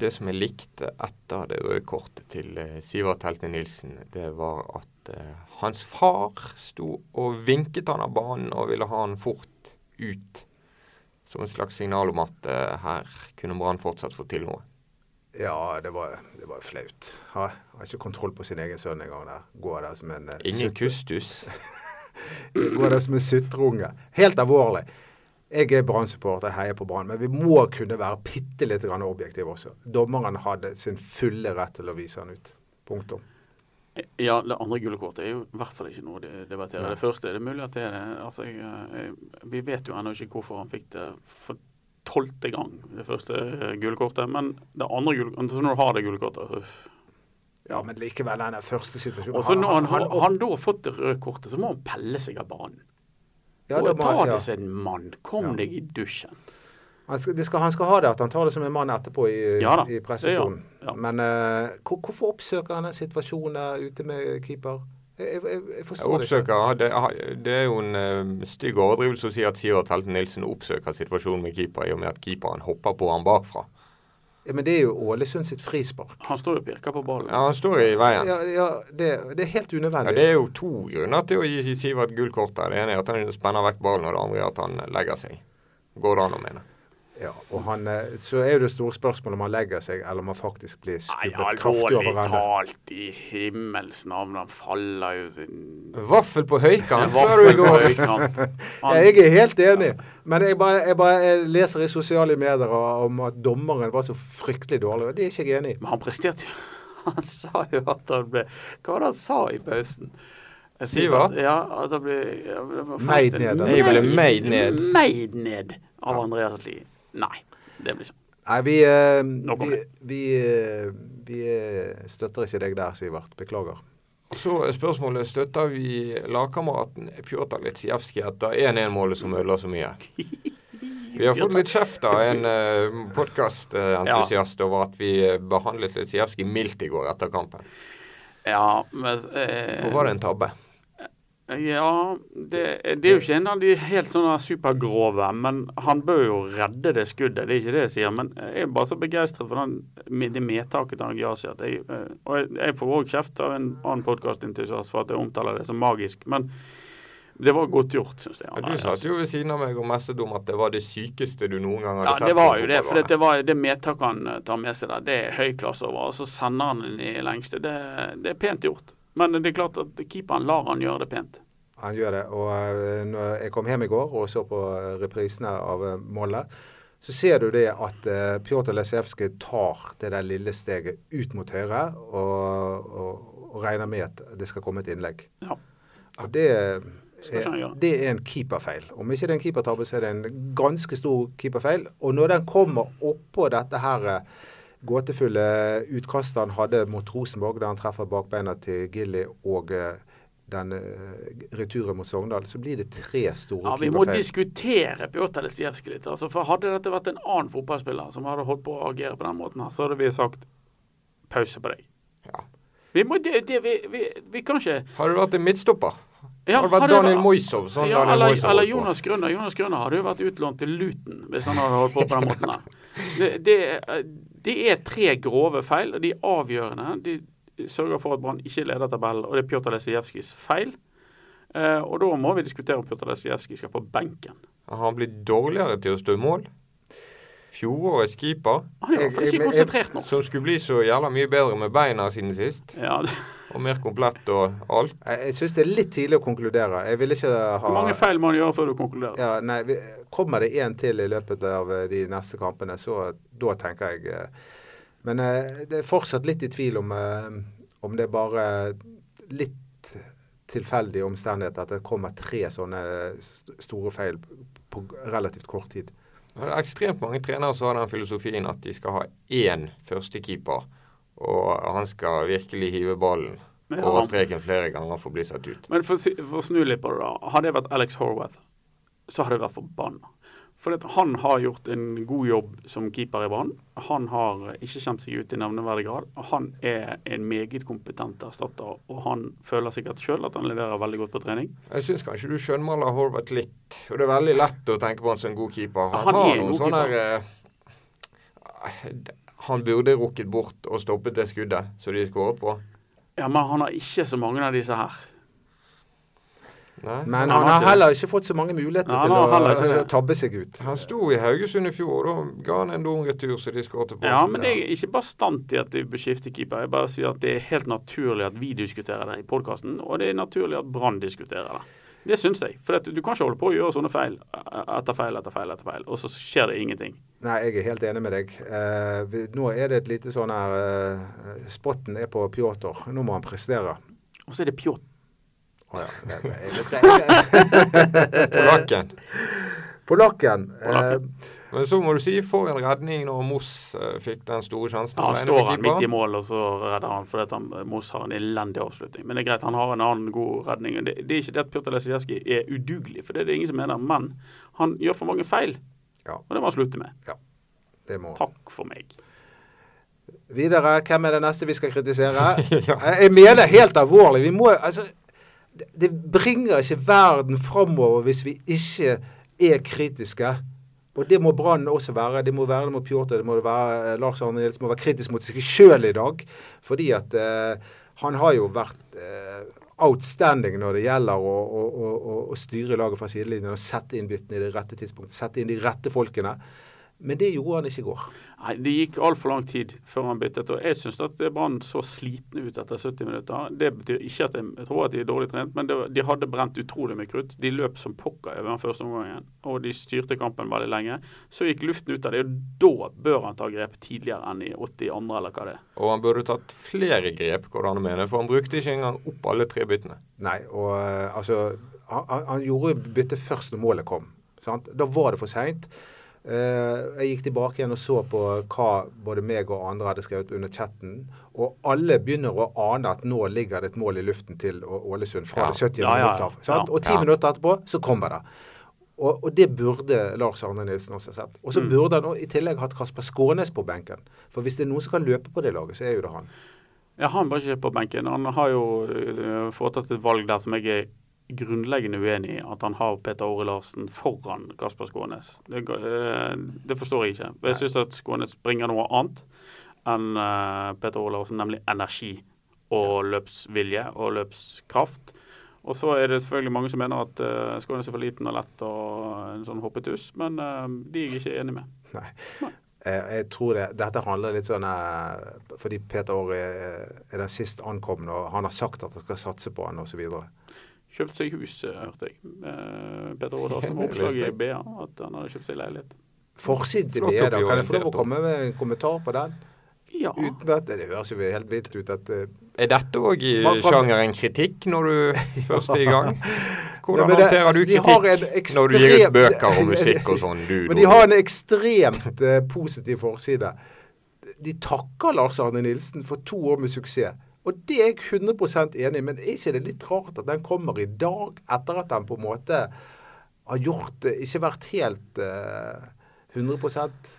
det som jeg likte etter det røde kortet til eh, Sivert Helte Nilsen, det var at eh, hans far sto og vinket han av banen og ville ha han fort ut. Som et slags signal om at eh, her kunne Brann fortsatt få til noe. Ja, det var, det var flaut. Ha, har ikke kontroll på sin egen sønn engang. der. Går der som en eh, Ingen kustus. Går der som en sutreunge. Helt alvorlig. Jeg er Brann-supporter, jeg heier på Brann, men vi må kunne være bitte litt objektive også. Dommeren hadde sin fulle rett til å vise han ut. Punktum. Ja, det andre gule kortet er jo i hvert fall ikke noe å de- debattere. Nei. Det første er det mulig at det er det. Altså, jeg, jeg, vi vet jo ennå ikke hvorfor han fikk det for tolvte gang, det første eh, gule kortet. Men det andre gule kortet, når du har det gule kortet. Ja, men likevel, den første situasjonen Og så når han, han- han, han da har fått det røde kortet, så må han pelle seg av banen. Ja, og ta det som en mann. Kom Ja. deg i dusjen. Han skal, det skal, han skal ha det at han tar det som en mann etterpå i, Ja i pressesonen. Ja. Men uh, hvor, hvorfor oppsøker han den situasjonen der ute med keeper? Jeg, jeg, jeg, forstår Jeg forstår det ikke. oppsøker, det, det er jo en uh, stygg overdrivelse å si at Sivert Helten Nilsen oppsøker situasjonen med keeper, i og med at keeperen hopper på han bakfra. Ja, men det er jo Ålesund sitt frispark. Han står jo og pirker på ballen. Ja, Han står i veien. Ja, ja det, det er helt unødvendig. Ja. Det er jo to grunner til å gi Sivert gult kort. der. Det ene er at han spenner vekk ballen, og det andre er at han legger seg. Går det an å mene. Ja, og han, eh, så er jo det store spørsmålet om han legger seg, eller om han faktisk blir Nei, skubbet kraftig alvorlig over ende. talt, i himmels navn, han faller jo sin Vaffel på høykant, sa Vaffel du i går. Ja, jeg er helt enig, men jeg bare, jeg bare jeg leser i sosiale medier om at dommeren var så fryktelig dårlig, og det er ikke jeg enig i. Men han presterte jo Han sa jo at han ble Hva var det han sa i pausen? Siva? Sivert? Ja, at han ble Meid ned. Jeg ble meid ned. Meid ned av. Andreas Lie. Nei, det blir ikke Nei, vi, eh, vi, vi, eh, vi eh, støtter ikke deg der, Sivert. Beklager. Så er spørsmålet støtter vi lagkameraten Pjotr Litsjevskij etter 1-1-målet som ødela så mye. Vi har fått litt kjeft av en uh, podkastentusiast over at vi eh, behandlet Litsjevskij mildt i går etter kampen. Ja, men eh, For var det en tabbe? Ja, det, det er jo ikke en av de helt sånne supergrove, men han bør jo redde det skuddet. Det er ikke det jeg sier. Men jeg er bare så begeistret for den, med det medtaket til gjør seg. jeg, eh, Og jeg, jeg får òg kjeft av en annen podkastinteressert for at jeg omtaler det som magisk. Men det var godt gjort, syns jeg. Ja, du satt jo ved siden av meg og messet om at det var det sykeste du noen gang hadde Ja, sett. det var jo det. For det, var, det medtaket han eh, tar med seg der, det er høy klasse over. Og så sender han den i lengste. Det, det er pent gjort. Men det er klart at keeperen lar han gjøre det pent. Han gjør det. Og eh, når jeg kom hjem i går og så på eh, reprisene av eh, målet, så ser du det at Pjotr Lesevskij tar det der lille steget ut mot høyre og, og, og regner med at det skal komme et innlegg. Ja. Og det, er, det er en keeperfeil. Om ikke det er en keepertabbe, så er det en ganske stor keeperfeil. Og når den kommer oppå dette her gåtefulle utkastet han hadde mot Rosenborg, der han treffer bakbeina til Gilly og eh, den eh, returen mot Sogndal, så blir det tre store Ja, Vi må keeperfeil. diskutere Pjotr Lesijevskij litt. Altså, for Hadde dette vært en annen fotballspiller som hadde holdt på å agere på den måten, her, så hadde vi sagt pause på deg. Ja. Vi, må, det, det, vi, vi, vi kan ikke Har du vært en midtstopper? ja, hadde det vært hadde Daniel Moisov? Sånn ja, Daniel eller, eller. Jonas Grønner. Jonas Grønner hadde jo vært utlånt til Luton hvis han hadde holdt på på den måten. Det, det, det er tre grove feil, og de er avgjørende. De sørger for at Brann ikke leder tabellen, og det er Pjotr Lesijevskijs feil. Eh, og da må vi diskutere om Pjotr Lesijevskij skal på benken. Han blitt dårligere til å stå i mål? Fjorårets keeper, er i Jeg- ikke jeg- konsentrert nå. som skulle bli så jævla mye bedre med beina siden sist, Ja, og mer komplett og alt. Jeg, jeg syns det er litt tidlig å konkludere. Jeg vil ikke ha Hvor mange feil må du gjøre før du konkluderer? Ja, nei, vi, Kommer det én til i løpet av eh, de neste kampene, så da tenker jeg eh, Men eh, det er fortsatt litt i tvil om, om det er bare litt tilfeldig omstendighet at det kommer tre sånne store feil på relativt kort tid. Det er ekstremt mange trenere som har den filosofien at de skal ha én førstekeeper, og han skal virkelig hive ballen ja. over streken flere ganger for å bli satt ut. men for, for å snu litt på det, da. Hadde jeg vært Alex Horwath, så hadde jeg vært forbanna. For han har gjort en god jobb som keeper i Brann. Han har ikke kjent seg ut i nevneverdig grad. Han er en meget kompetent erstatter, og han føler sikkert sjøl at han leverer veldig godt på trening. Jeg syns kanskje du skjønnmaler Horvath litt. Og det er veldig lett å tenke på han som en god keeper. Han, Han har en noen sånne der, eh, han burde rukket bort og stoppet det skuddet som de skåret på. Ja, men han har ikke så mange av disse her. Nei. Men han har heller ikke fått så mange muligheter Nei, til å tabbe seg ut. Han sto i Haugesund i fjor, og da ga han en dum retur så de skåret på. Ja, men jeg er ikke bastant i at de bør skifte keeper. Jeg bare sier at det er helt naturlig at vi diskuterer det i podkasten, og det er naturlig at Brann diskuterer det. Det syns jeg. For at du kan ikke holde på å gjøre sånne feil etter feil etter feil, etter feil, og så skjer det ingenting. Nei, jeg er helt enig med deg. Eh, nå er det et lite sånn her eh, Spotten er på Pjotr. Nå må han prestere. Og så er det Pjot. Å ja. Polakken. Polakken. Eh, Men så må du si, for en redning når Moss eh, fikk den store sjansen. Ja, han står han midt i mål, og så redder han fordi han, Moss har en elendig avslutning. Men det er greit, han har en annen god redning. Det, det er ikke det at Pjotr Lesijevskij er udugelig, for det er det ingen som mener. Men han gjør for mange feil, Ja. og det må han slutte med. det må. Takk for meg. Videre, hvem er det neste vi skal kritisere? Jeg mener helt alvorlig. Vi må altså det- bringer ikke verden framover hvis vi ikke er kritiske. Og det må Brann også være. Det må være det må Pjotr, det må være eh, Lars Arne Nilsen må være kritisk mot seg sjøl i dag. Fordi at eh, han har jo vært eh, outstanding når det gjelder å, å, å, å styre laget fra sidelinjen og sette inn byttene i det rette tidspunktet. Sette inn de rette folkene. Men det gjorde han ikke i går. Nei, Det gikk altfor lang tid før han byttet. og Jeg syns at Brann så slitne ut etter 70 minutter. Det betyr ikke at jeg, jeg tror at de er dårlig trent, men det, de hadde brent utrolig mye krutt. De løp som pokker over den første omgangen, og de styrte kampen veldig lenge. Så gikk luften ut av det, og da bør han ta grep tidligere enn i 82, eller hva det er. Og han burde tatt flere grep, går det an å mene, for han brukte ikke engang opp alle tre byttene. Nei, og eh, altså Han, han- han gjorde byttet først når målet kom. Sant? Da var det for seint. Jeg gikk tilbake igjen og så på hva både meg og andre hadde skrevet under chatten. Og alle begynner å ane at nå ligger det et mål i luften til Ålesund fra Ja. det 70. Ja, ja, minutter. Sant? Og ti minutter etterpå så kommer det. Og, og det burde Lars Arne Nilsen også sett. Og så Mm. burde han i tillegg hatt Kasper Skånes på benken. For hvis det er noen som kan løpe på det laget, så er jo det han. Ja, Han var ikke på benken. Han har jo øh, foretatt et valg der som jeg er grunnleggende uenig i. At han har Peter Åre Larsen foran Kasper Skånes. Det, øh, det forstår jeg ikke. Jeg syns at Skånes bringer noe annet enn øh, Peter Åre Larsen, nemlig energi og løpsvilje og løpskraft. Og så er det selvfølgelig mange som mener at øh, Skånes er for liten og lett og en sånn hoppetuss, men de er jeg ikke enig med. Nei. Jeg tror det, Dette handler litt sånn eh, Fordi Peter Aare er, den sist ankomne, og han har sagt at han skal satse på han osv. Kjøpt seg hus, øh, hørte jeg. Eh, Peter Åre Larsen oppslag i. BA at han hadde kjøpt seg leilighet. Forsiden til BA, da. Kan jeg få lov å komme med en kommentar på den? Ja. Uten at, Det høres jo helt vilt ut at eh, Er dette òg i sjangeren kritikk når du først er i gang? Hvordan Ja, det- håndterer du har kritikk når du gir ut bøker og musikk og sånn? Du, Men de har en ekstremt eh, positiv forside. De takker Lars Arne Nilsen for to år med suksess. Og det er jeg 100 enig i, men er ikke det litt rart at den kommer i dag, etter at den på en måte har gjort det, ikke vært helt uh, 100%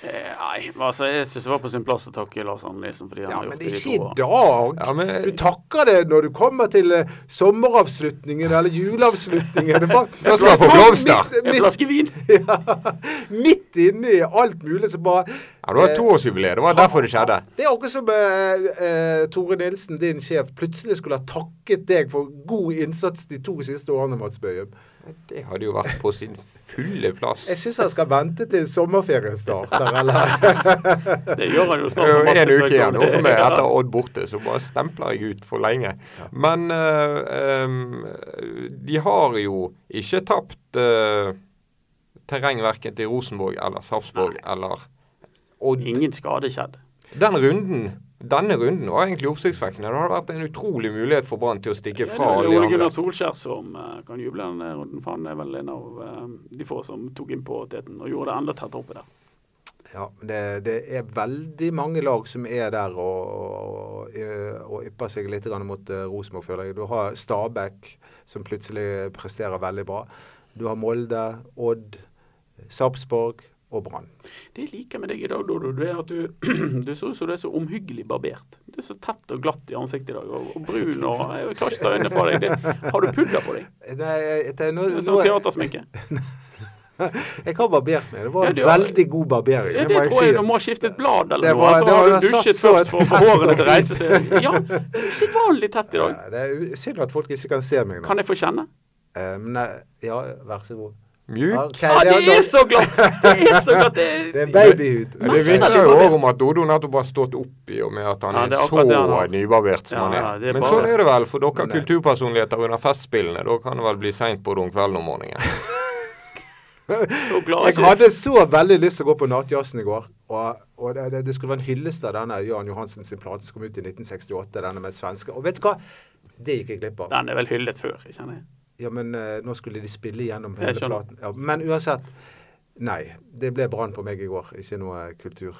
Eh, Nei, altså, jeg syns det var på sin plass å takke Lars Annelisen. Fordi han Ja, har men gjort det er det ikke i i to år. dag. Ja, men- Du takker det når du kommer til uh, sommeravslutningen eller juleavslutningen. Det var, Da skal du få blomster. En flaske vin! ja, midt inni alt mulig så bare Ja, Det var toårsjubileet. Det var derfor det skjedde. Det er akkurat som eh, eh, Tore Nilsen, din sjef, plutselig skulle ha takket deg for god innsats de to siste årene, Mats Bøhum. Det hadde jo vært på sin fulle plass. Jeg syns han skal vente til sommerferien starter, eller? Det gjør han jo Det snart. er jo en er uke igjen nå for meg etter Odd borte, så bare stempler jeg ut for lenge. Men eh, em, de har jo ikke tapt eh, terreng verken til Rosenborg eller Sarpsborg eller Odd. Ingen skade skjedd. Den runden, denne runden var egentlig oppsiktsvekkende. Det hadde vært en utrolig mulighet for Brann til å stikke Det fra alle de Ole andre. Gunnar Solskjær som uh, kan juble denne runden, for han er vel en av uh, de få som tok inn på teten og gjorde det enda tettere oppi der. Ja, det, det er veldig mange lag som er der og, og, og ypper seg litt mot eh, Rosenborg, føler jeg. Du har Stabæk, som plutselig presterer veldig bra. Du har Molde, Odd, Sarpsborg og Brann. Det jeg liker med deg i dag, Dodo, det er at du, du ser ut som du er så omhyggelig barbert. Du er så tett og glatt i ansiktet i dag, og, og brun og Jeg klarer ikke ta øynene fra deg. Det, har du pudder på deg? Nei, nå, Det er noe... Sånn teatersminke. Jeg har barbert meg. Det var Ja, en var, veldig god barbering. Ja, det det jeg tror jeg si. du må ha skiftet blad eller Det noe. Så har du dusjet først for å få hårene til å reise seg. Ja, det er usedvanlig tett i dag. Ja, det er synd at folk ikke kan se meg nå. Kan jeg få kjenne? Um, nei, ja, vær så god. Mjuk. Ja, det er så glatt! Det er så glatt. Det Det er babyhud. Men Det virker jo òg om at Dodo nettopp har stått opp i og med at han Ja, er, er så han har. nybarbert som Ja, han er. ja, det er Men bare- sånn er det vel for dere Nei. kulturpersonligheter under festspillene. Da kan det vel bli seint på om kvelden om morgenen. Jeg hadde så veldig lyst til å gå på nattjazzen i går. Og, og det, det, det skulle være en hyllest av denne Jan Johansen sin plate som kom ut i 1968, denne med svenske. Og vet du hva? Det gikk jeg glipp av. Den er vel hyllet før, kjenner jeg. Ja, men uh, nå skulle de spille gjennom hele platen. Ja, men uansett. Nei. Det ble brann på meg i går. Ikke noe kultur.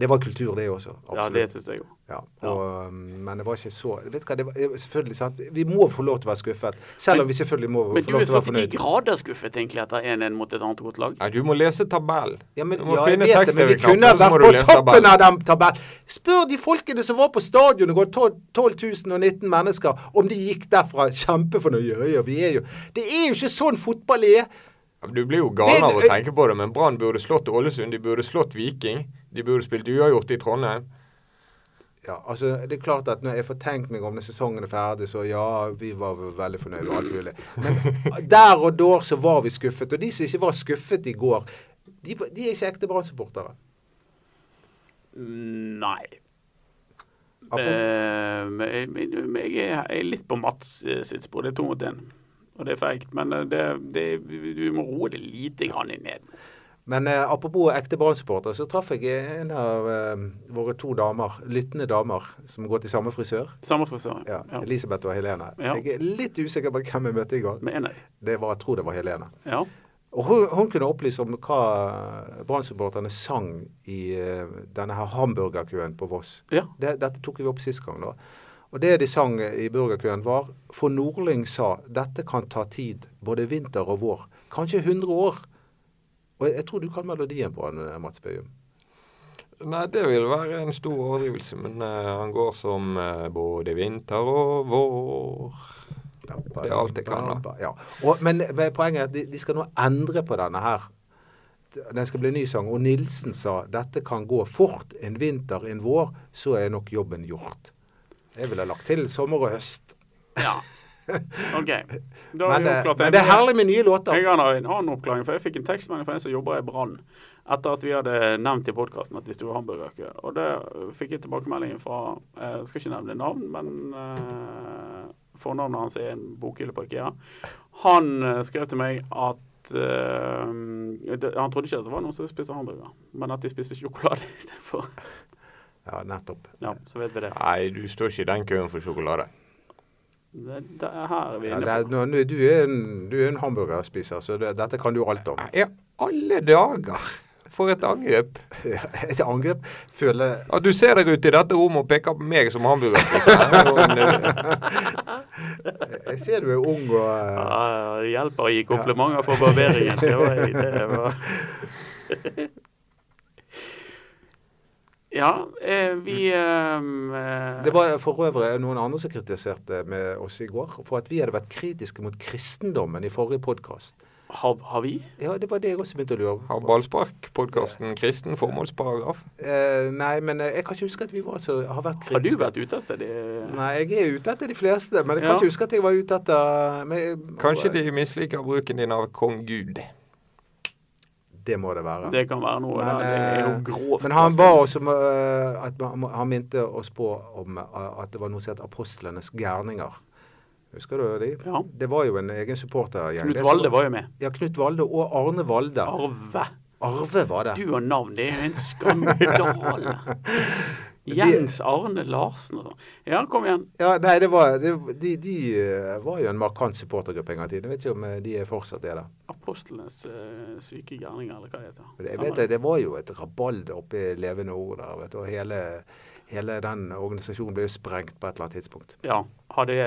Det var kultur, det også. Ja, det syns jeg òg. Ja, og, um, men det var ikke så Vet hva, det var, selvfølgelig sant? Vi må få lov til å være skuffet. Selv om vi selvfølgelig må Men få lov er til å så være til de fornøyd. grader skuffet egentlig etter 1-1 mot et annet godt lag. Nei, du må lese tabellen. Ja, men, Du må ja, jeg finne vet det, men vi kunne så vært på toppen av den tabellen. Spør de folkene som var på stadion det går, 12 12 019 mennesker, om de gikk derfra kjempefornøyde. Ja, ja, vi er jo Det er jo ikke sånn fotball er. Ja, Du blir jo gal av å tenke på det, men Brann burde slått Ålesund. De burde slått Viking. De burde spilt uavgjort i Trondheim. Ja, altså, det er klart at Når jeg får tenkt meg om når sesongen er ferdig, så ja, vi var veldig fornøyd med alt mulig. Men der og da så var vi skuffet. Og de som ikke var skuffet i går, de, de er ikke ekte Brann-supportere. Nei. Apropos- Eh, men jeg, jeg, er, er litt på Mats eh, sitt spor. Det er to mot én. Og det er feigt. Men eh, det, det, du må roe det lite grann ned. Men eh, apropos ekte Brann-supportere, så traff jeg en av eh, våre to damer, lyttende damer, som går til samme frisør. Samme frisør. Ja, Ja. Elisabeth og Helene. Ja. Jeg er litt usikker på hvem jeg møtte i går. Jeg. Det var, jeg tror det var Helene. Ja. Og hun, hun kunne opplyse om hva Brann-supporterne sang i eh, denne her hamburgerkøen på Voss. ja. Det, dette tok vi opp sist gang, da. Og det de sang i burgerkøen var For Nordling sa dette kan ta tid, både vinter og vår. Kanskje 100 år. Og jeg, jeg tror du kan melodien på han, Mats Bøyum. Nei, det vil være en stor overdrivelse, men uh, han går som uh, både vinter og vår. Det er alt jeg kan, da. Ja. Og, men, men poenget er at de, de skal nå endre på denne her. Den skal bli en ny sang. Og Nilsen sa dette kan gå fort. En vinter, en vår, så er nok jobben gjort. Jeg ville lagt til sommer og høst. ja. OK. Da har Men, vi oppklart det. men det er herlig med nye låter. Jeg har en annen oppklaring, for jeg fikk en tekstmelding fra en som jobber i Brann etter at vi hadde nevnt i podkasten at de sto i hamburgerkø. Og det fikk jeg tilbakemelding fra Jeg skal ikke nevne navn, men eh, fornavnet hans er en bokhylle på IKEA. Han eh, skrev til meg at eh, det, Han trodde ikke at det var noen som spiste hamburger, men at de spiste sjokolade istedenfor. Ja, nettopp. Ja, så vet vi det. Nei, du står ikke i den køen for sjokolade. Det, det er her vi Ja, er det inne er, på. nå- nå- du, er en, du er en hamburgerspiser, så det, dette kan du alt om. I alle dager! For et angrep. Et angrep føler ja, du ser deg ut i dette rommet og peker på meg som hamburgerspiser. det er en- Jeg ser du er ung og eh, Ja, ja, det hjelper å gi komplimenter for barberingen. Det var, det var. Ja, eh, vi eh, Det var for øvrig noen andre som kritiserte med oss i går for at vi hadde vært kritiske mot kristendommen i forrige podkast. har, har vi? Ja, det var det jeg også begynte å lure Har på. ballspark-podkasten kristen formålsparagraf? Eh, nei, men eh, jeg kan ikke huske at vi var så, har vært Har du vært ute etter det? Nei, jeg er ute etter de fleste, men jeg kan Ja. ikke huske at jeg var ute etter men, Kanskje de misliker bruken din av kong Gud. Det må det være. Det kan være noe. Men, det er jo eh, grovt. Men han altså. ba oss om eh, Han minte oss på om eh, at det var noe som het apostlenes gærninger. Husker du de? Ja. Det var jo en egen supportergjeng. Knut Valde var jo med. Ja, Knut Valde og Arne Valde. Arve. Arve var det. Du og navn, det er jo en skandale. Jens Arne Larsen og sånn. Ja, kom igjen. Ja, nei, det var, det, de, de eh, var jo en markant supportergruppe en gang i tiden. Jeg vet ikke om eh, de er fortsatt er det. Apostlenes uh, syke gjerninger, eller hva det heter. Jeg vet det, det var jo et rabalder oppe i Levende Ord der. vet du, og hele, hele den organisasjonen ble jo sprengt på et eller annet tidspunkt. Ja, har det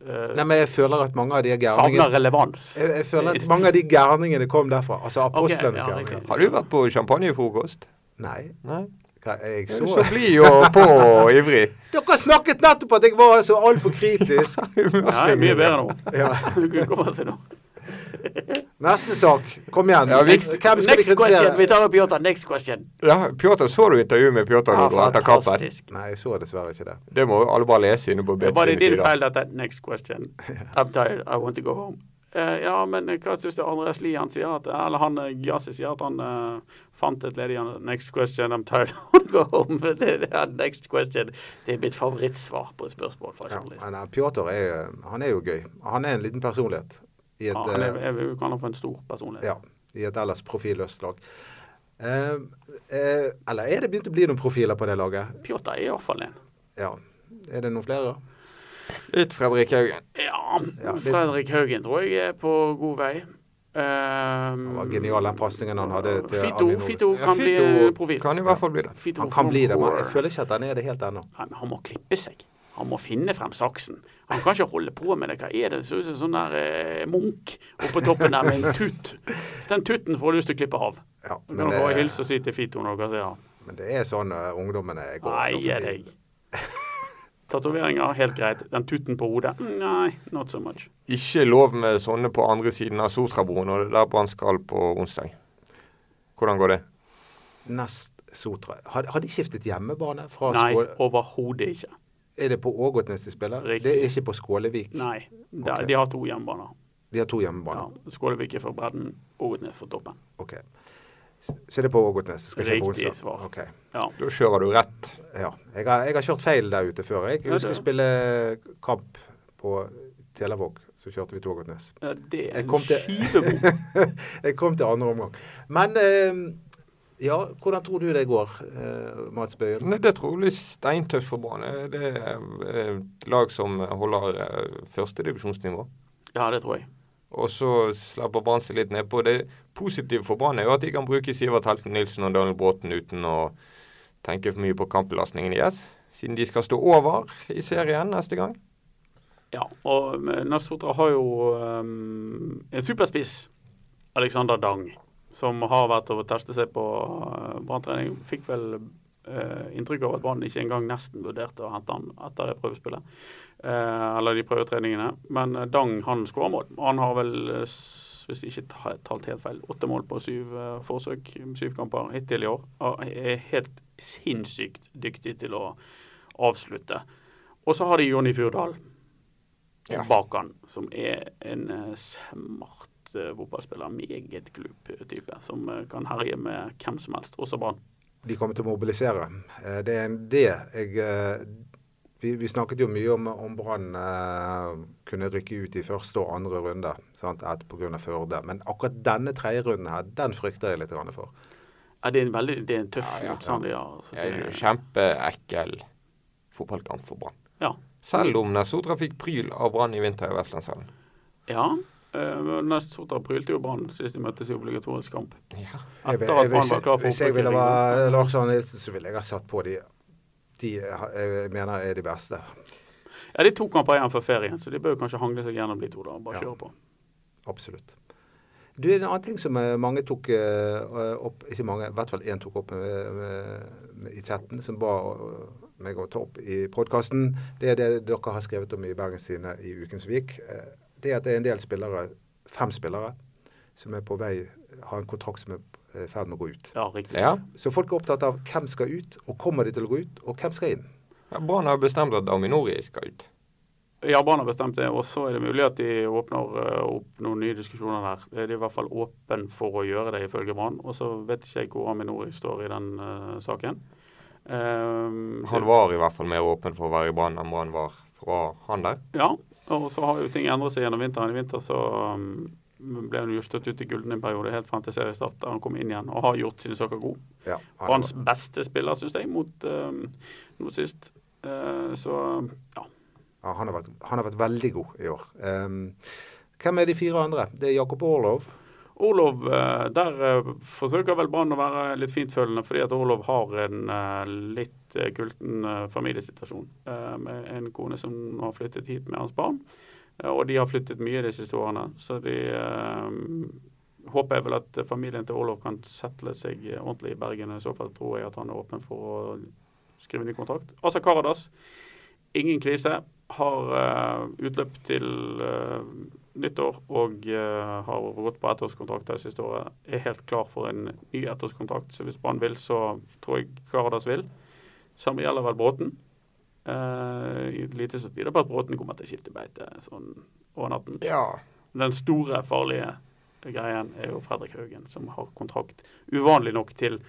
Uh, Nei, men jeg føler at mange av de Savner gærningene relevans. jeg, jeg føler at mange av de gærningene kom derfra. Altså apostlenes ja, gærninger. Har du vært på champagnefrokost? Nei. Nei? Hva, jeg Du er så så blid og på og ivrig. Dere snakket nettopp at jeg var så altfor kritisk. Ja, det er mye bedre nå. Ja. Du komme. Neste sak. Kom igjen. Ja, vi- Hvem skal vi Next question. Vi tar opp Pjotr. Next question. Ja, Pjotr, så du intervjuet med Pjotr Ja, etter kampen? Nei, jeg så dessverre ikke det. Det må alle bare lese inne på Det er bare din feil dette. Next question. I'm tired. I want to go home. Eh, ja, men hva syns du Andreas Lian sier at Eller han eh, Gyasi sier at han eh, fant et ledig Next question. I'm tired. of going to go home. Det, det er next question. Det er mitt favorittsvar på et spørsmål fra Ja, journalist. men eh, Pjotr er, han er jo gøy. Han er en liten personlighet i et, Ja, han er, eh, jeg vil kalle han for en stor personlighet. ja, i et ellers profilløst lag. Eh, eh, eller er det begynt å bli noen profiler på det laget? Pjotr er iallfall en. Ja. Er det noen flere? Litt Fredrik Haugen. Ja, Ja, Fredrik Haugen tror jeg er på god vei. Um, det var genial den pasningen han hadde til Fito, Aminor. Fito kan bli Fito bli profil. kan i hvert fall bli det. Fito Han kan bli det, men jeg føler ikke at han er det helt ennå. Men han må klippe seg. Han må finne frem saksen. Han kan ikke holde på med det. Hva er det? Ser ut som sånn der eh, Munch oppe på toppen der med en tut. Den tutten får du lyst til å klippe av. Ja, men, kan du bare hilse og si til Fito når dere ser han. men det er sånn uh, ungdommene går. Nei, er det deg. Tatoveringer, helt greit. Den tutten på hodet, nei, not so much. Ikke lov med sånne på andre siden av Sotrabroen, og det er der Brann skal på onsdag. Hvordan går det? Nest Sotra. Har, har de skiftet hjemmebane fra Nei, overhodet ikke. Er det på Ågotnes de spiller? Riktig. Det er ikke på Skålevik? Nei, de, okay. de har to hjemmebaner. De har to Ja. Skålevik er for bredden, Ågotnes for toppen. Ok. Så det er på Ågotnes? Riktig svar. Ok. Ja. Da kjører du rett. Ja. Jeg har, jeg har kjørt feil der ute før. Jeg Ja, å spille kamp på Telavåg, så kjørte vi til Ågotnes. Ja, det er en skivebom. jeg kom til andre omgang. Men eh, ja, hvordan tror du det går, eh, Mats Bøyen? Nei, det er trolig steintøft for Brann. Det er eh, et lag som holder eh, førstedivisjonsnivå. Ja, det tror jeg. Og så slapper Brann seg litt nedpå. Det positive for Brann er jo at de kan bruke Sivert Helten Nilsen og Daniel Bråten uten å tenke for mye på kampbelastningen deres, siden de skal stå over i serien neste gang. Ja, og Nasotra har jo um, en superspiss, Alexander Dang, som har vært og testet seg på uh, branntrening. Fikk vel uh, inntrykk av at Brann ikke engang nesten vurderte å hente han etter det prøvespillet. Uh, eller de prøvetreningene. Men Dang han skårer mål. Han har vel, hvis jeg ikke talt helt feil, åtte mål på syv forsøk, syv kamper hittil i år. Er helt sinnssykt dyktig til å avslutte. Og så har de Jonny Furdal Ja. bak han, som er en eh, smart uh, fotballspiller. Meget klubb-type, som uh, kan herje med hvem som helst, også Brann. De kommer til å mobilisere. Uh, det er det jeg vi, vi snakket jo mye om, om Brann eh, kunne rykke ut i første og andre runde sant, pga. Førde. Men akkurat denne tredje runden her, den frykter jeg litt for. Ja, det, er en veldig, det er en tøff Ja, ja. motstander, ja. Altså, Det er jo kjempeekkel fotballkamp for Brann. ja. Selv om Nesotra fikk pryl av Brann i vinter i Vestlandshallen. ja. Uh, Nesotra prylte jo Brann sist de møttes i obligatorisk kamp. Ja. Jeg, Etter jeg, at Brann hvis, var klar for hvis jeg ville være Lars Arne Nilsen, så ville jeg ha satt på de de jeg mener er de beste. Ja, det er to kamper igjen før ferien, så de bør kanskje hangle seg gjennom de to. da, Bare Ja. kjøre på. Absolutt. Du, En annen ting som eh, mange tok eh, opp, ikke mange, i hvert fall én tok opp med, med, med, i chatten, som ba eh, meg å ta opp i podkasten, det er det dere har skrevet om i Bergens Tidende i Ukensvik. Eh, Det er at det er en del spillere, fem spillere, som er på vei, har en kontrakt som er eh, i ferd med å gå ut. Ja, riktig. ja. Så folk er opptatt av hvem skal ut, og kommer de til å gå ut, og hvem skal inn. Ja, Brann har bestemt at Aminori skal ut. Ja, Brann har bestemt det, og så er det mulig at de åpner eh, opp noen nye diskusjoner der. Det er de i hvert fall åpen for å gjøre det, ifølge Brann. Og så vet ikke jeg hvor Aminori står i den uh, saken. Um, Han var i hvert fall mer åpen for å være i Brann enn Brann var fra han der. Ja, og så har jo ting endret seg gjennom vinteren. I vinter så um, ble han jo støtt ut i Gulden en periode, helt frem til seriestart, da han kom inn igjen og har gjort sine saker gode. Ja, Branns beste spiller, syns jeg, mot um, nå sist. Uh, så ja. Ja, han, har vært, han har vært veldig god i år. Um, hvem er de fire andre? Det er Jakob Orlov. Orlov, eh, der eh, forsøker vel Brann å være litt fintfølende, fordi at Orlov har en eh, litt kulten familiesituasjon. Med en kone som har flyttet hit med hans barn. Og de har flyttet mye de siste årene. Så de eh, håper jeg vel at familien til Orlov kan settle seg ordentlig i Bergen. I så fall tror jeg at han er åpen for å skrive ny kontrakt. Asa Karadas, ingen krise. Har eh, utløp til eh, nyttår og uh, har gått på ettårskontrakt det siste året, er helt klar for en ny ettårskontrakt. Så hvis Brann vil, så tror jeg Karadas vil. Samme gjelder vel Bråten. Uh, lite så tyder på at Bråten kommer til å skifte beite sånn over natten. Ja. Den store, farlige greien er jo Fredrik Haugen, som har kontrakt uvanlig nok til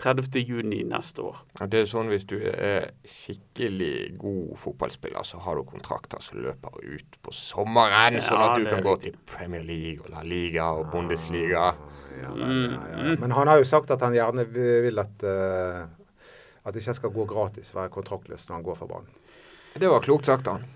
30.6 neste år. Ja, det er sånn Hvis du er skikkelig god fotballspiller, så har du kontrakter som løper ut på sommeren, Ja, sånn at du kan gå til Premier League og La Liga og Bundesliga. Ja, men, ja, ja. men han har jo sagt at han gjerne vil at uh, at det ikke skal gå gratis, være kontraktløs når han går for banen. Det var klokt sagt, han.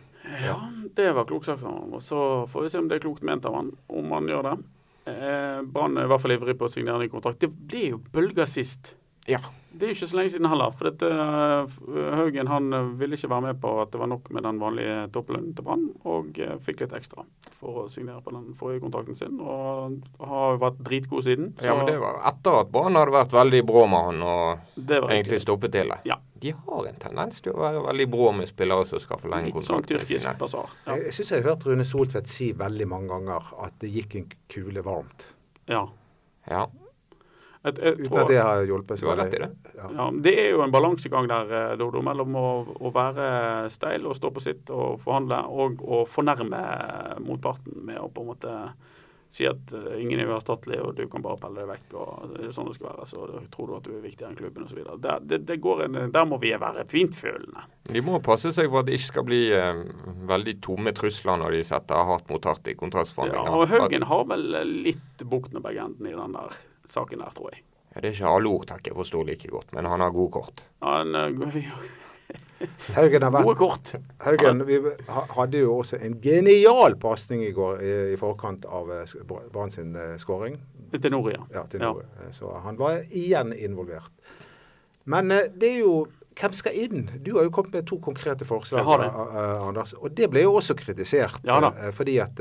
Ja, det var klokt sagt av han. Og så får vi se om det er klokt ment av han, om han gjør det. Eh, Brann er i hvert fall ivrig på å signere ny kontrakt. Det ble jo bølger sist. Ja. Det er jo ikke så lenge siden heller. For dette, eh, Haugen han eh, ville ikke være med på at det var nok med den vanlige topplønnen til Brann, og eh, fikk litt ekstra for å signere på den forrige kontrakten sin. Og har vært dritgod siden. Så ja, men det var etter at Brann hadde vært veldig brå med han og egentlig stoppet til det. Ja. De har en tendens til å være veldig brå med spillere som skal forlenge Litt sånn sine. basar. Ja. Jeg syns jeg har hørt Rune Soltvedt si veldig mange ganger at det gikk en kule varmt. ja. Ja, Et, et, Uten at det har hjulpet. du har rett i det. Ja. Ja, Det er jo en balansegang der, eh, Dodo, mellom å, å være steil og stå på sitt og forhandle, og å fornærme motparten med å på en måte si at eh, ingen er uerstattelig, og du kan bare pelle deg vekk. og det er sånn det skal være, så tror du at du er viktigere enn klubben osv. Der, det, det går en, der må vi være fintfølende. De må passe seg for at det ikke skal bli eh, veldig tomme trusler når de setter hardt mot hardt i Ja, og Haugen har vel litt bukt med begge endene i den der saken der, tror jeg. Ja, det er ikke alle ordtak jeg forstår like godt, men han har gode kort. Han, eh, Haugen, har gode kort. Haugen vi hadde jo også en genial pasning i går i, i forkant av eh, Brann sin eh, skåring. Til Nord, ja. Ja, til Ja. Eh, Så han var igjen involvert. Men det er jo hvem skal inn? Du har jo kommet med to konkrete forslag, Jeg har det. Anders. Og det ble jo også kritisert. Ja da. fordi at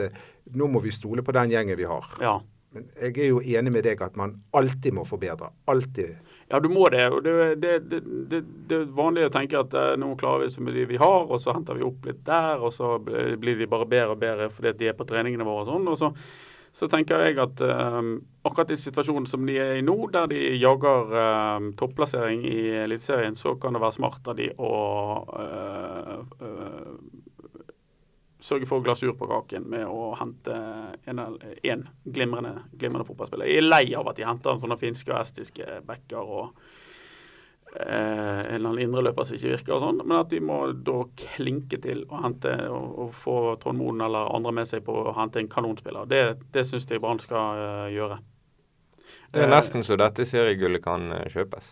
nå må vi stole på den gjengen vi har. ja. Men jeg er jo enig med deg at man alltid må forbedre. Alltid. Ja, du må det. og Det, det, det, det, er vanlig å tenke at eh, nå klarer vi så mye vi har, og så henter vi opp litt der, og så blir de bare bedre og bedre fordi de er på treningene våre og sånn. og så, så tenker jeg at eh, akkurat i situasjonen som de er i nå, der de jager eh, topplassering i Eliteserien, så kan det være smart av de å eh, eh, sørge for glasur på kaken med å hente en, en glimrende, glimrende fotballspiller. Jeg er lei av at de henter sånne finske og estiske backer og eh, en eller annen indreløper som ikke virker og sånn, men at de må da klinke til å hente og, og få Trond Moen eller andre med seg på å hente en kanonspiller. Det, det syns jeg Brann skal uh, gjøre. Det er Eh, nesten så dette seriegullet kan eh, kjøpes.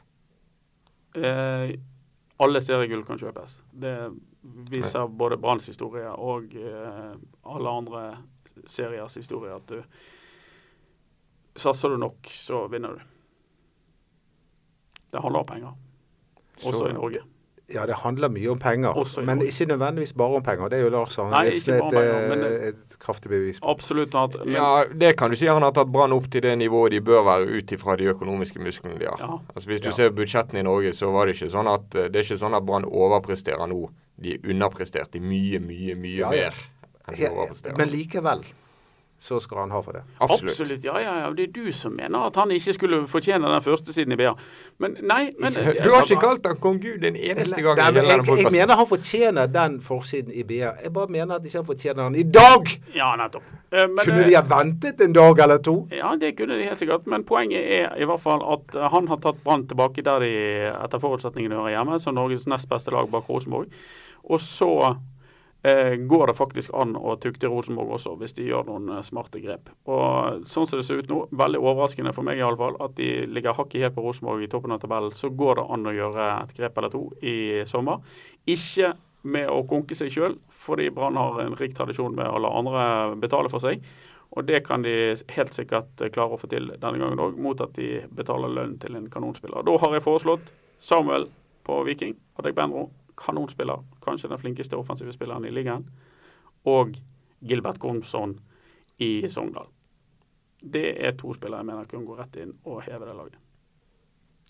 Eh, alle seriegull kan kjøpes. Det viser både Branns historie og eh, alle andre seriers historie at du Satser du nok, så vinner du. Det handler om penger, også Så- i Norge. Ja, det handler mye om penger, Også men ikke nødvendigvis bare om penger. Det er jo Lars Arne Nilsen et, penger, eh, et kraftig bevis på. Absolutt. At, men, Ja, det kan du si. Han har tatt Brann opp til det nivået de bør være ut ifra de økonomiske musklene de har. Ja. Altså Hvis du Ja. ser budsjettene i Norge, så var det ikke sånn at det er ikke sånn at Brann overpresterer nå. De underpresterte mye, mye, mye Ja, ja. mer enn de overpresterer. Men likevel så skal han ha for det. Absolutt. Absolutt. Ja, ja, ja. Det er du som mener at han ikke skulle fortjene den første siden i BA. Men nei men, Du har ikke kalt han kong Gud en eneste gang. Nei, men jeg, jeg mener han fortjener den forsiden i BA. Jeg bare mener at ikke han fortjener den i dag! Ja, nettopp. Eh, men, Kunne eh, de ha ventet en dag eller to? Ja, det kunne de helt sikkert. Men poenget er i hvert fall at eh, han har tatt Brann tilbake der de etter forutsetningene hører hjemme, som Norges nest beste lag bak Rosenborg. Og så eh, går det faktisk an å tukte Rosenborg også, hvis de gjør noen eh, smarte grep. Og sånn som det ser ut nå, veldig overraskende for meg i alle fall, at de ligger hakket helt på Rosenborg i toppen av tabellen, så går det an å gjøre et grep eller to i sommer. Ikke med å konke seg sjøl, fordi Brann har en rik tradisjon med å la andre betale for seg. Og det kan de helt sikkert eh, klare å få til denne gangen òg, mot at de betaler lønn til en kanonspiller. Da har jeg foreslått Samuel på Viking, Adegbenro, kanonspiller, kanskje den flinkeste offensive spilleren i ligaen, og Gilbert Gomsson i Sogndal. Det er to spillere jeg mener kan gå rett inn og heve det laget.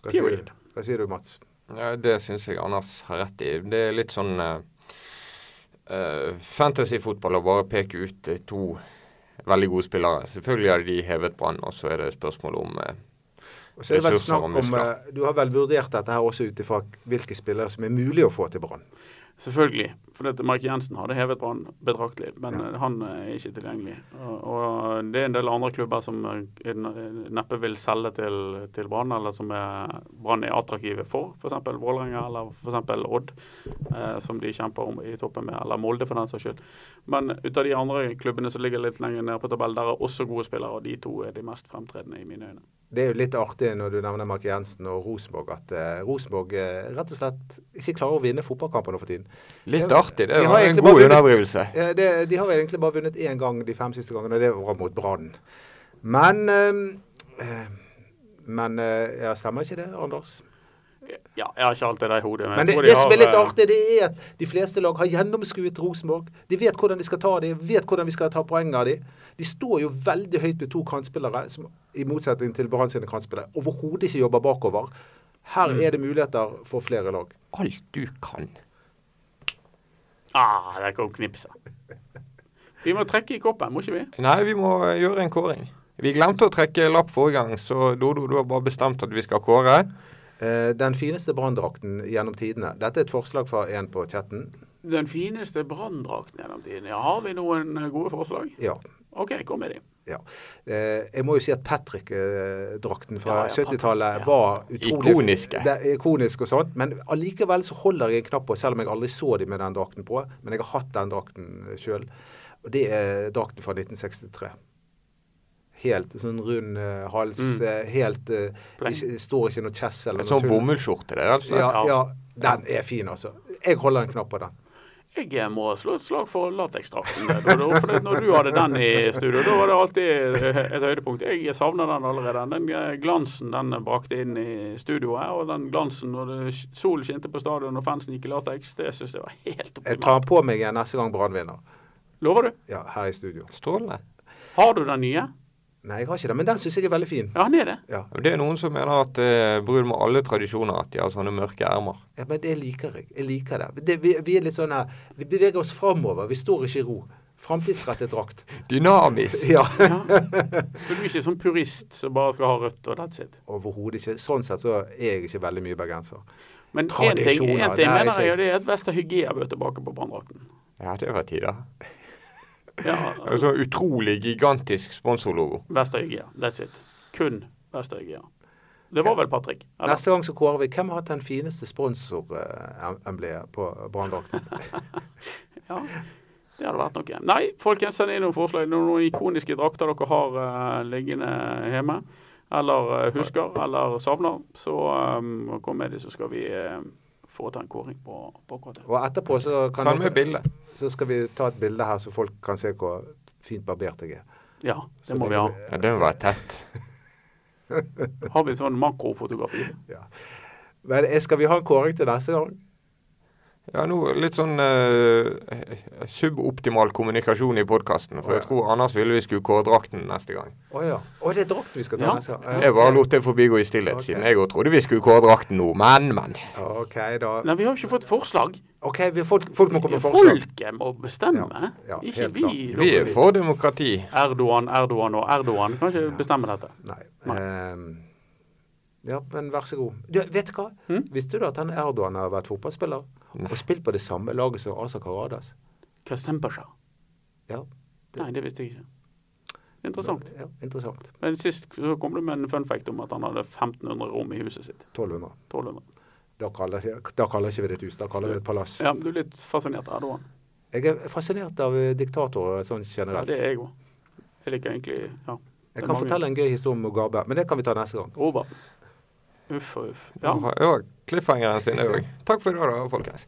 Hva sier, Period. du? Hva sier du, Mats? Ja, det syns jeg Anders har rett i. Det er litt sånn uh, fantasyfotball å bare peke ut eh, to veldig gode spillere. Selvfølgelig hadde de hevet Brann, og så er det spørsmål om eh, Så er det vel snakk om eh, Du har vel vurdert dette her også ut ifra hvilke spillere som er mulig å få til Brann? Selvfølgelig. For dette Mark Jensen hadde hevet Brann betraktelig, men Ja. han er ikke tilgjengelig. Og, og det er en del andre klubber som eh, er- neppe vil selge til, til Brann, eller som er, Brann er attraktive for. F.eks. Vålerenga eller f.eks. Odd, eh, som de kjemper om i toppen med, eller Molde for den saks skyld. Men ut av de andre klubbene som ligger litt lenger nede på tabellen, der er også gode spillere, og de to er de mest fremtredende i mine øyne. Det er jo litt artig når du nevner Mark Jensen og Rosenborg, at uh, Rosenborg uh, rett og slett ikke klarer å vinne fotballkamper nå for tiden. Litt Ja, artig. Det de var en god underdrivelse. Eh, de har egentlig bare vunnet én gang de fem siste gangene, og det var mot Brann. Men eh, Men ja, stemmer ikke det, Anders? Ja, jeg har ikke alltid det i hodet. Men men det, de det som er litt eh, artig, det er at de fleste lag har gjennomskuet Rosenborg. De vet hvordan de skal ta det, vet hvordan vi skal ta poeng av dem. De står jo veldig høyt med to kantspillere, som i motsetning til Brann sine kantspillere overhodet ikke jobber bakover. Her Mm. er det muligheter for flere lag. Alt du kan. Ah, der kom knipset. Vi må trekke i koppen, må ikke vi? Nei, vi må eh, gjøre en kåring. Vi glemte å trekke lapp forrige gang, så Dodo, du har bare bestemt at vi skal kåre. Eh, den fineste branndrakten gjennom tidene. Dette er et forslag fra en på chatten. Den fineste branndrakten gjennom tidene. Ja, har vi noen eh, gode forslag? Ja. OK, kom med dem. ja. Eh, jeg må jo si at Patrick-drakten fra Ja, ja, 70-tallet ja. var utrolig Ikoniske. Det ikonisk og sånt, men allikevel så holder jeg en knapp på, selv om jeg aldri så de med den drakten på. Men jeg har hatt den drakten sjøl. Og det er drakten fra 1963. Helt sånn rund uh, hals, Mm. eh, helt eh, ikke, Står ikke noe chess eller noe sånn bomullsskjorte, det. Ja, ja, den er fin, altså. Jeg holder en knapp på den. Jeg må slå et slag for lateksdrakten. når du hadde den i studio, da var det alltid et høydepunkt. Jeg savner den allerede. Den glansen den brakte inn i studioet, og den glansen når det, solen skinte på stadion og fansen gikk i lateks, det syns jeg var helt optimalt. Jeg tar på meg en neste gang Brann vinner. Lover du? Ja, her i studio. Strålende. Har du den nye? Nei, jeg har ikke det, men den syns jeg er veldig fin. Ja, han er det. Ja. Det er noen som mener at det er brudd med alle tradisjoner at de har sånne mørke ermer. Ja, men det liker jeg. Jeg liker det. det vi, vi er litt sånn her Vi beveger oss framover. Vi står ikke i ro. Framtidsrettet drakt. Dynamisk. Ja. Ja. Så du er ikke sånn purist som bare skal ha rødt og that's it. Overhodet ikke. Sånn sett så er jeg ikke veldig mye bergenser. Men én ting, en ting det er mener jeg, og det er at Vester Hygge bør tilbake på branndrakten. Ja, det var tider. Ja, Det er så utrolig gigantisk sponsorlogo. Vestøygia. That's it. Kun Vestøygia. Det var vel Patrick? Eller? Neste gang så kårer vi hvem har hatt den fineste sponsorembleet på branndrakten. Ja, det hadde vært noe. Nei, folkens, send inn noen forslag. Noen ikoniske drakter dere har uh, liggende hjemme, eller uh, husker, eller savner, så um, kom med det, så skal vi uh, foreta en kåring på, på akkurat det. Og etterpå så, dere- bilde. så skal vi ta et bilde her, så folk kan se hvor fint barbert jeg er. Ja, Så det må vi ha. Ja, det må være tett. Har vi sånn makrofotografi? Men eh, skal vi ha en kåring til neste gang? Ja, nå litt sånn uh, suboptimal kommunikasjon i podkasten. For oh, ja. jeg tror Anders ville vi skulle kåre drakten neste gang. Å ja. oh, det er drakten vi skal ta Ja. neste gang. Jeg bare lot det forbigå i stillhet, okay. siden jeg òg trodde vi skulle kåre drakten nå. Men, men. OK, da. Nei, vi har jo ikke fått forslag. OK, vi, folk, folk må komme med forslag. Folket må bestemme. Ja, ja, ikke vi. Vi er for demokrati. Erdogan, Erdogan og Erdogan kan ikke bestemme dette. Nei. Nei. Um, ja, men vær så god. Du, vet du hva? Hm? Visste du at han Erdogan har vært fotballspiller? Nei. Og spilt på det samme laget som Asa Karadas? Kasempasha. Ja. Nei, det visste jeg ikke. Interessant. Ja, interessant. Men sist så kom du med en fun fact om at han hadde 1500 rom i huset sitt. 1200. 1200. Da kaller, da kaller ikke vi det et hus, da kaller vi det et palass. Ja, du er litt fascinert av Erdogan. Jeg er fascinert av eh, diktatorer sånn Ja, det er jeg òg. Jeg liker egentlig ja. Jeg kan mange. fortelle en gøy historie om Mugabe, men det kan vi ta neste gang. Robert. Uff og uff. Ja. Ja, ja cliffhangeren sine òg. Takk for i dag, da, folkens.